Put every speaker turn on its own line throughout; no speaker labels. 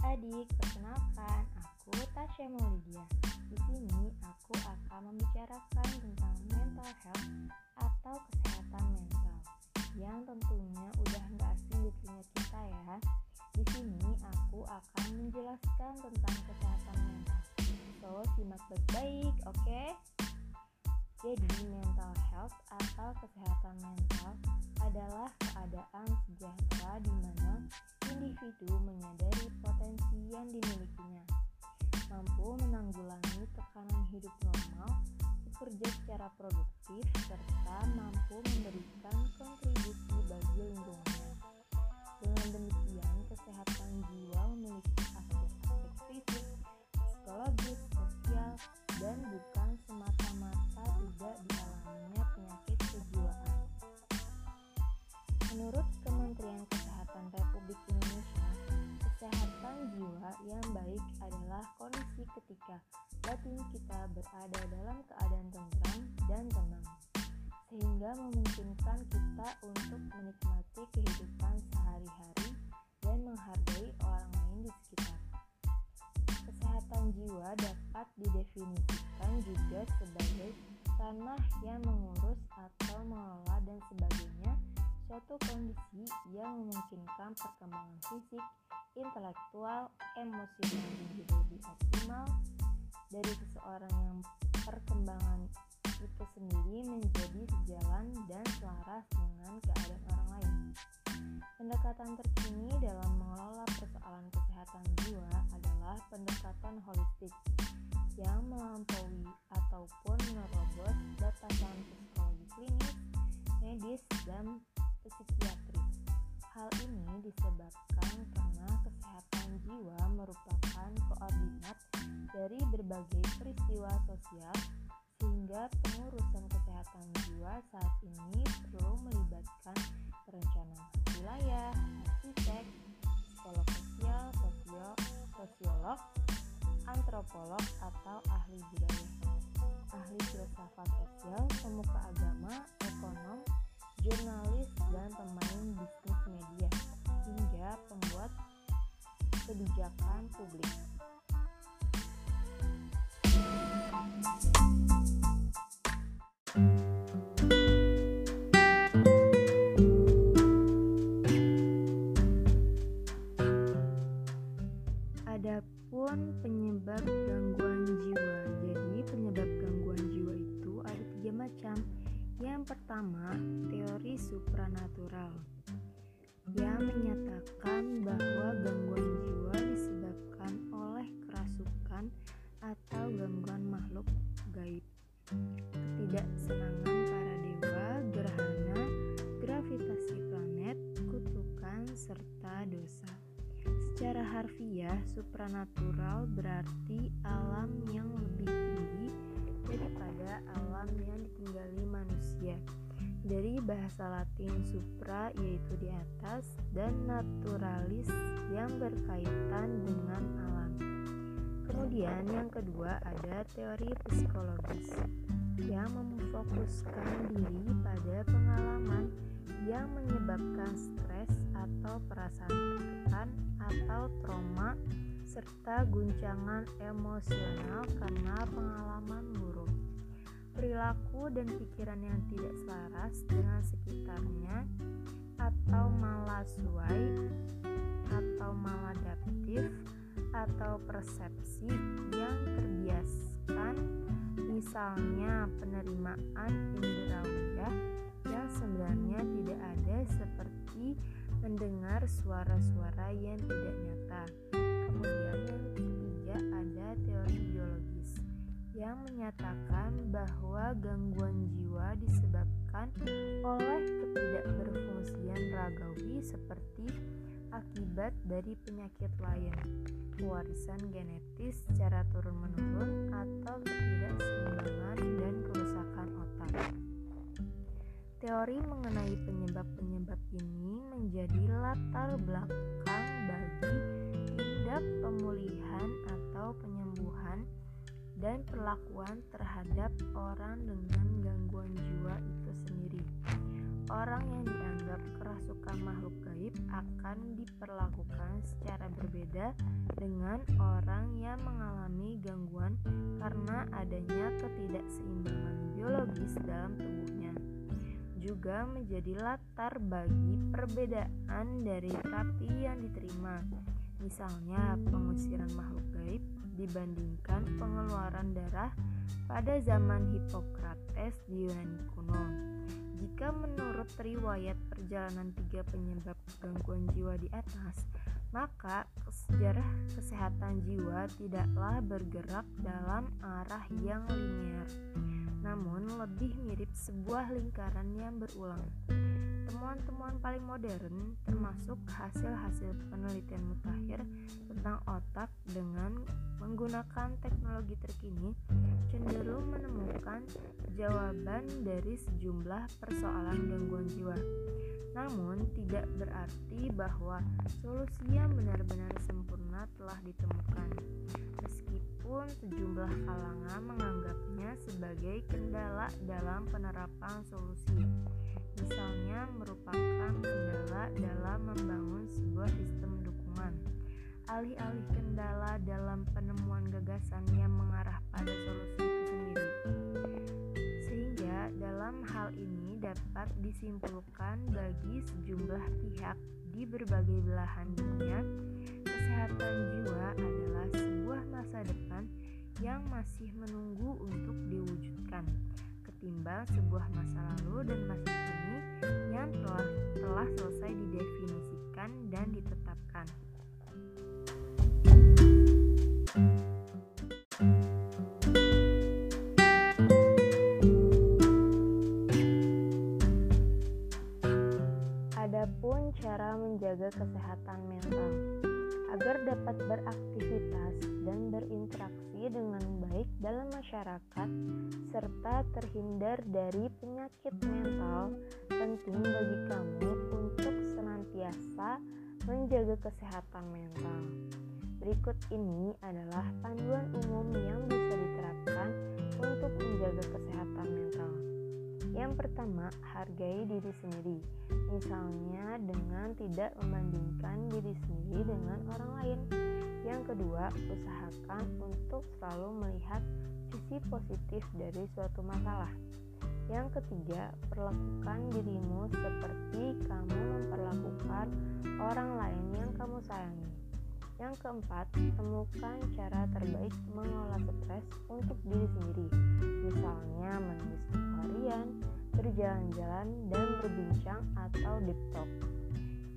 adik-adik, perkenalkan aku Tasya Maulidia. Di sini aku akan membicarakan tentang mental health atau kesehatan mental yang tentunya udah nggak asing di telinga kita ya. Di sini aku akan menjelaskan tentang kesehatan mental. So, simak baik-baik, oke? Okay? Jadi, mental health atau kesehatan mental adalah keadaan sejahtera di mana individu menyadari potensi yang dimilikinya, mampu menanggulangi tekanan hidup normal, bekerja secara produktif, serta mampu memberikan kontribusi bagi lingkungannya. Dengan demikian, kesehatan jiwa memiliki berada dalam keadaan tentram dan tenang, sehingga memungkinkan kita untuk menikmati kehidupan sehari-hari dan menghargai orang lain di sekitar. Kesehatan jiwa dapat didefinisikan juga sebagai tanah yang mengurus atau mengelola dan sebagainya suatu kondisi yang memungkinkan perkembangan fisik, intelektual, emosional menjadi lebih optimal dari seseorang yang perkembangan itu sendiri menjadi sejalan dan selaras dengan keadaan orang lain. Pendekatan terkini dalam mengelola persoalan kesehatan jiwa adalah pendekatan holistik yang melampaui ataupun menerobos batasan psikologi klinis, medis, dan psikiatri. Hal ini disebabkan karena kesehatan jiwa merupakan koordinat dari berbagai peristiwa sosial sehingga pengurusan kesehatan jiwa saat ini perlu melibatkan perencanaan wilayah, arsitek, psikolog sosial, sosio, sosiolog, antropolog atau ahli budaya, ahli filsafat sosial, pemuka agama, ekonom, jurnalis, dan pemain bisnis media, hingga pembuat kebijakan publik. Atau gangguan makhluk gaib, ketidaksenangan para dewa, gerhana, gravitasi planet, kutukan, serta dosa. Secara harfiah, supranatural berarti alam yang lebih tinggi daripada alam yang ditinggali manusia. Dari bahasa Latin supra yaitu di atas dan naturalis yang berkaitan dengan. Kemudian yang kedua ada teori psikologis yang memfokuskan diri pada pengalaman yang menyebabkan stres atau perasaan tertekan atau trauma serta guncangan emosional karena pengalaman buruk. Perilaku dan pikiran yang tidak selaras dengan sekitarnya atau malaswai atau atau persepsi yang terbiaskan misalnya penerimaan indrawiyah yang sebenarnya tidak ada seperti mendengar suara-suara yang tidak nyata. Kemudian yang ketiga ada teori biologis yang menyatakan bahwa gangguan jiwa disebabkan oleh ketidakberfungsian ragawi seperti akibat dari penyakit lain, warisan genetis secara turun-menurun atau ketidakseimbangan dan kerusakan otak. Teori mengenai penyebab-penyebab ini menjadi latar belakang bagi tindak pemulihan atau penyembuhan dan perlakuan terhadap orang dengan gangguan jiwa itu sendiri. Orang yang dianggap kerasukan makhluk gaib akan diperlakukan secara berbeda dengan orang yang mengalami gangguan karena adanya ketidakseimbangan biologis dalam tubuhnya. Juga menjadi latar bagi perbedaan dari terapi yang diterima. Misalnya pengusiran makhluk gaib dibandingkan pengeluaran darah pada zaman Hippocrates di Yunani kuno. Jika menurut riwayat perjalanan tiga penyebab gangguan jiwa di atas, maka sejarah kesehatan jiwa tidaklah bergerak dalam arah yang linear, namun lebih mirip sebuah lingkaran yang berulang. Temuan-temuan paling modern termasuk hasil-hasil penelitian mutakhir tentang otak dengan menggunakan teknologi terkini cenderung menemukan jawaban dari sejumlah persoalan gangguan jiwa. Namun, tidak berarti bahwa solusi yang benar-benar sempurna telah ditemukan. Meskipun sejumlah kalangan menganggapnya sebagai kendala dalam penerapan solusi, misalnya merupakan kendala dalam membangun sebuah sistem dukungan alih-alih kendala dalam penemuan gagasan yang mengarah pada solusi itu sendiri. Sehingga dalam hal ini dapat disimpulkan bagi sejumlah pihak di berbagai belahan dunia, kesehatan jiwa adalah sebuah masa depan yang masih menunggu untuk diwujudkan ketimbang sebuah masa lalu dan masa kini serta terhindar dari penyakit mental penting bagi kamu untuk senantiasa menjaga kesehatan mental. Berikut ini adalah panduan umum yang bisa diterapkan untuk menjaga kesehatan mental. Yang pertama, hargai diri sendiri. Misalnya dengan tidak membandingkan diri sendiri dengan orang lain. Yang kedua, usahakan untuk selalu melihat sisi positif dari suatu masalah. Yang ketiga, perlakukan dirimu seperti kamu memperlakukan orang lain yang kamu sayangi. Yang keempat, temukan cara terbaik mengelola stres untuk diri sendiri. Misalnya menulis harian, berjalan-jalan, dan berbincang atau deep talk.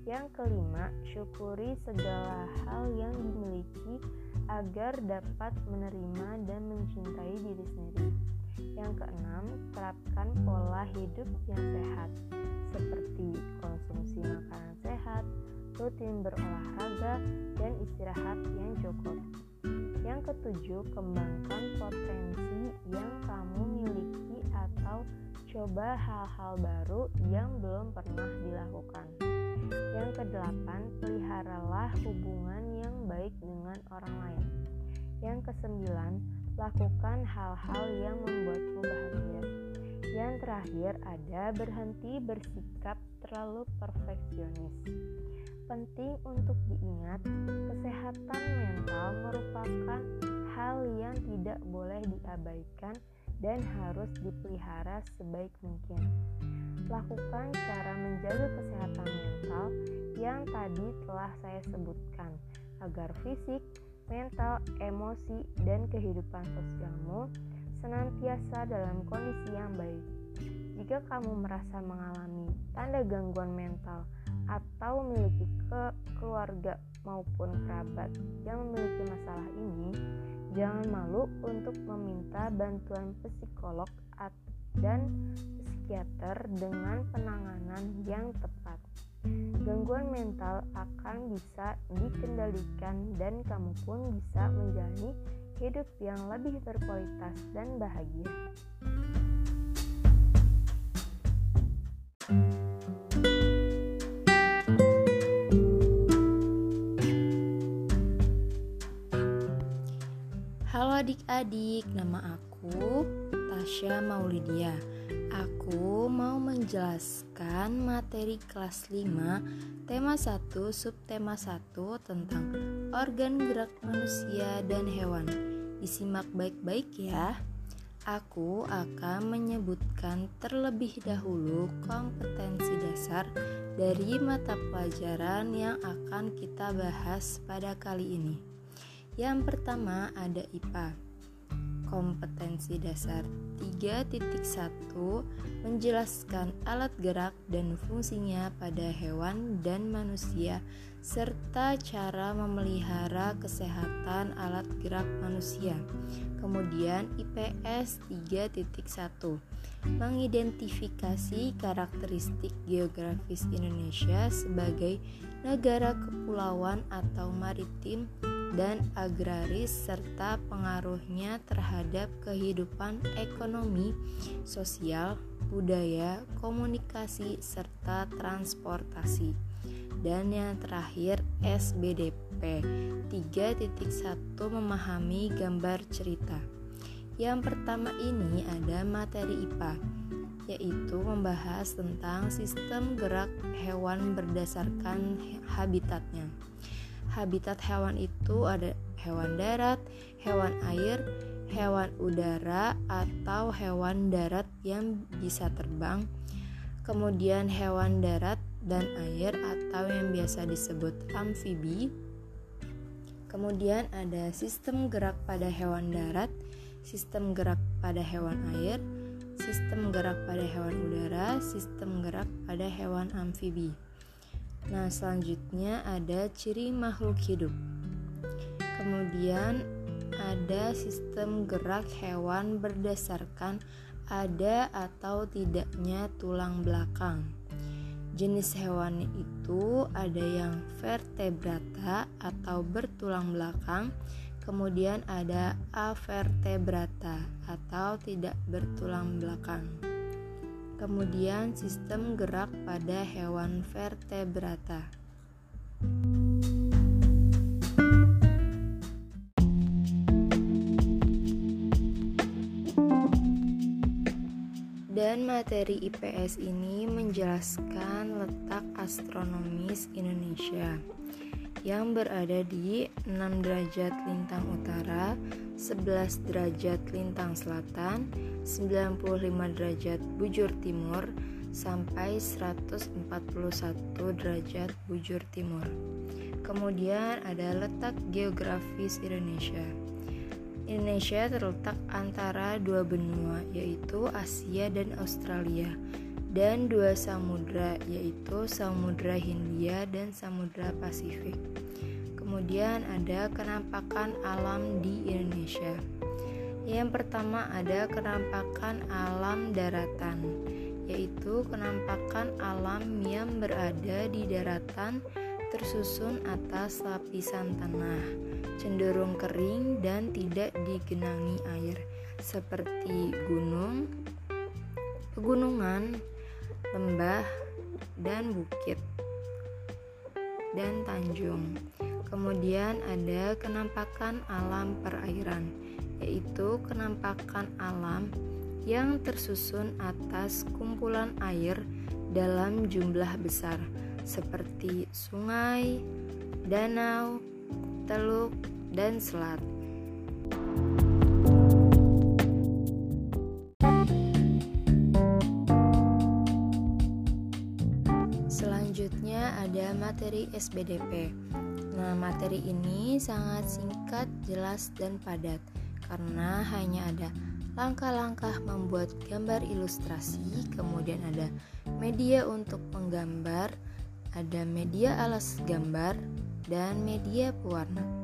Yang kelima, syukuri segala hal yang dimiliki agar dapat menerima dan mencintai diri sendiri. Yang keenam, terapkan pola hidup yang sehat, seperti konsumsi makanan sehat, rutin berolahraga, dan istirahat yang cukup. Yang ketujuh, kembangkan potensi yang kamu miliki atau coba hal-hal baru yang belum pernah dilakukan. Yang kedelapan, peliharalah hubungan yang baik dengan orang lain. Yang kesembilan, lakukan hal-hal yang membuatmu bahagia. Yang terakhir ada berhenti bersikap terlalu perfeksionis. Penting untuk diingat, kesehatan mental merupakan hal yang tidak boleh diabaikan dan harus dipelihara sebaik mungkin. Lakukan cara menjaga kesehatan yang tadi telah saya sebutkan agar fisik, mental, emosi, dan kehidupan sosialmu senantiasa dalam kondisi yang baik. Jika kamu merasa mengalami tanda gangguan mental, atau memiliki ke keluarga maupun kerabat yang memiliki masalah ini, jangan malu untuk meminta bantuan psikolog dan psikiater dengan penanganan yang tepat. Gangguan mental akan bisa dikendalikan dan kamu pun bisa menjalani hidup yang lebih berkualitas dan bahagia.
adik-adik, nama aku Tasya Maulidia. Aku
mau menjelaskan materi kelas 5 tema 1 subtema 1 tentang organ gerak manusia dan hewan. Disimak baik-baik ya. Aku akan menyebutkan terlebih dahulu kompetensi dasar dari mata pelajaran yang akan kita bahas pada kali ini. Yang pertama ada IPA. Kompetensi dasar 3.1 menjelaskan alat gerak dan fungsinya pada hewan dan manusia serta cara memelihara kesehatan alat gerak manusia. Kemudian IPS 3.1 mengidentifikasi karakteristik geografis Indonesia sebagai negara kepulauan atau maritim dan agraris serta pengaruhnya terhadap kehidupan ekonomi, sosial, budaya, komunikasi, serta transportasi. Dan yang terakhir SBDP 3.1 memahami gambar cerita. Yang pertama ini ada materi IPA yaitu membahas tentang sistem gerak hewan berdasarkan habitatnya. Habitat hewan itu ada hewan darat, hewan air, hewan udara atau hewan darat yang bisa terbang, kemudian hewan darat dan air atau yang biasa disebut amfibi. Kemudian ada sistem gerak pada hewan darat, sistem gerak pada hewan air, sistem gerak pada hewan udara, sistem gerak pada hewan amfibi. Nah, selanjutnya ada ciri makhluk hidup. Kemudian ada sistem gerak hewan berdasarkan ada atau tidaknya tulang belakang. Jenis hewan itu ada yang vertebrata atau bertulang belakang, kemudian ada avertebrata atau tidak bertulang belakang. Kemudian sistem gerak pada hewan vertebrata. Dan materi IPS ini menjelaskan letak astronomis Indonesia yang berada di 6 derajat lintang utara, 11 derajat lintang selatan, 95 derajat bujur timur, sampai 141 derajat bujur timur. Kemudian ada letak geografis Indonesia. Indonesia terletak antara dua benua yaitu Asia dan Australia dan dua samudra yaitu Samudra Hindia dan Samudra Pasifik. Kemudian ada kenampakan alam di Indonesia. Yang pertama ada kenampakan alam daratan, yaitu kenampakan alam yang berada di daratan tersusun atas lapisan tanah, cenderung kering dan tidak digenangi air, seperti gunung, pegunungan, lembah, dan bukit, dan tanjung. Kemudian ada kenampakan alam perairan, yaitu kenampakan alam yang tersusun atas kumpulan air dalam jumlah besar seperti sungai, danau, teluk, dan selat. Selanjutnya ada materi SBDP. Nah, materi ini sangat singkat, jelas, dan padat karena hanya ada langkah-langkah membuat gambar ilustrasi, kemudian ada media untuk menggambar, ada media alas gambar dan media pewarna.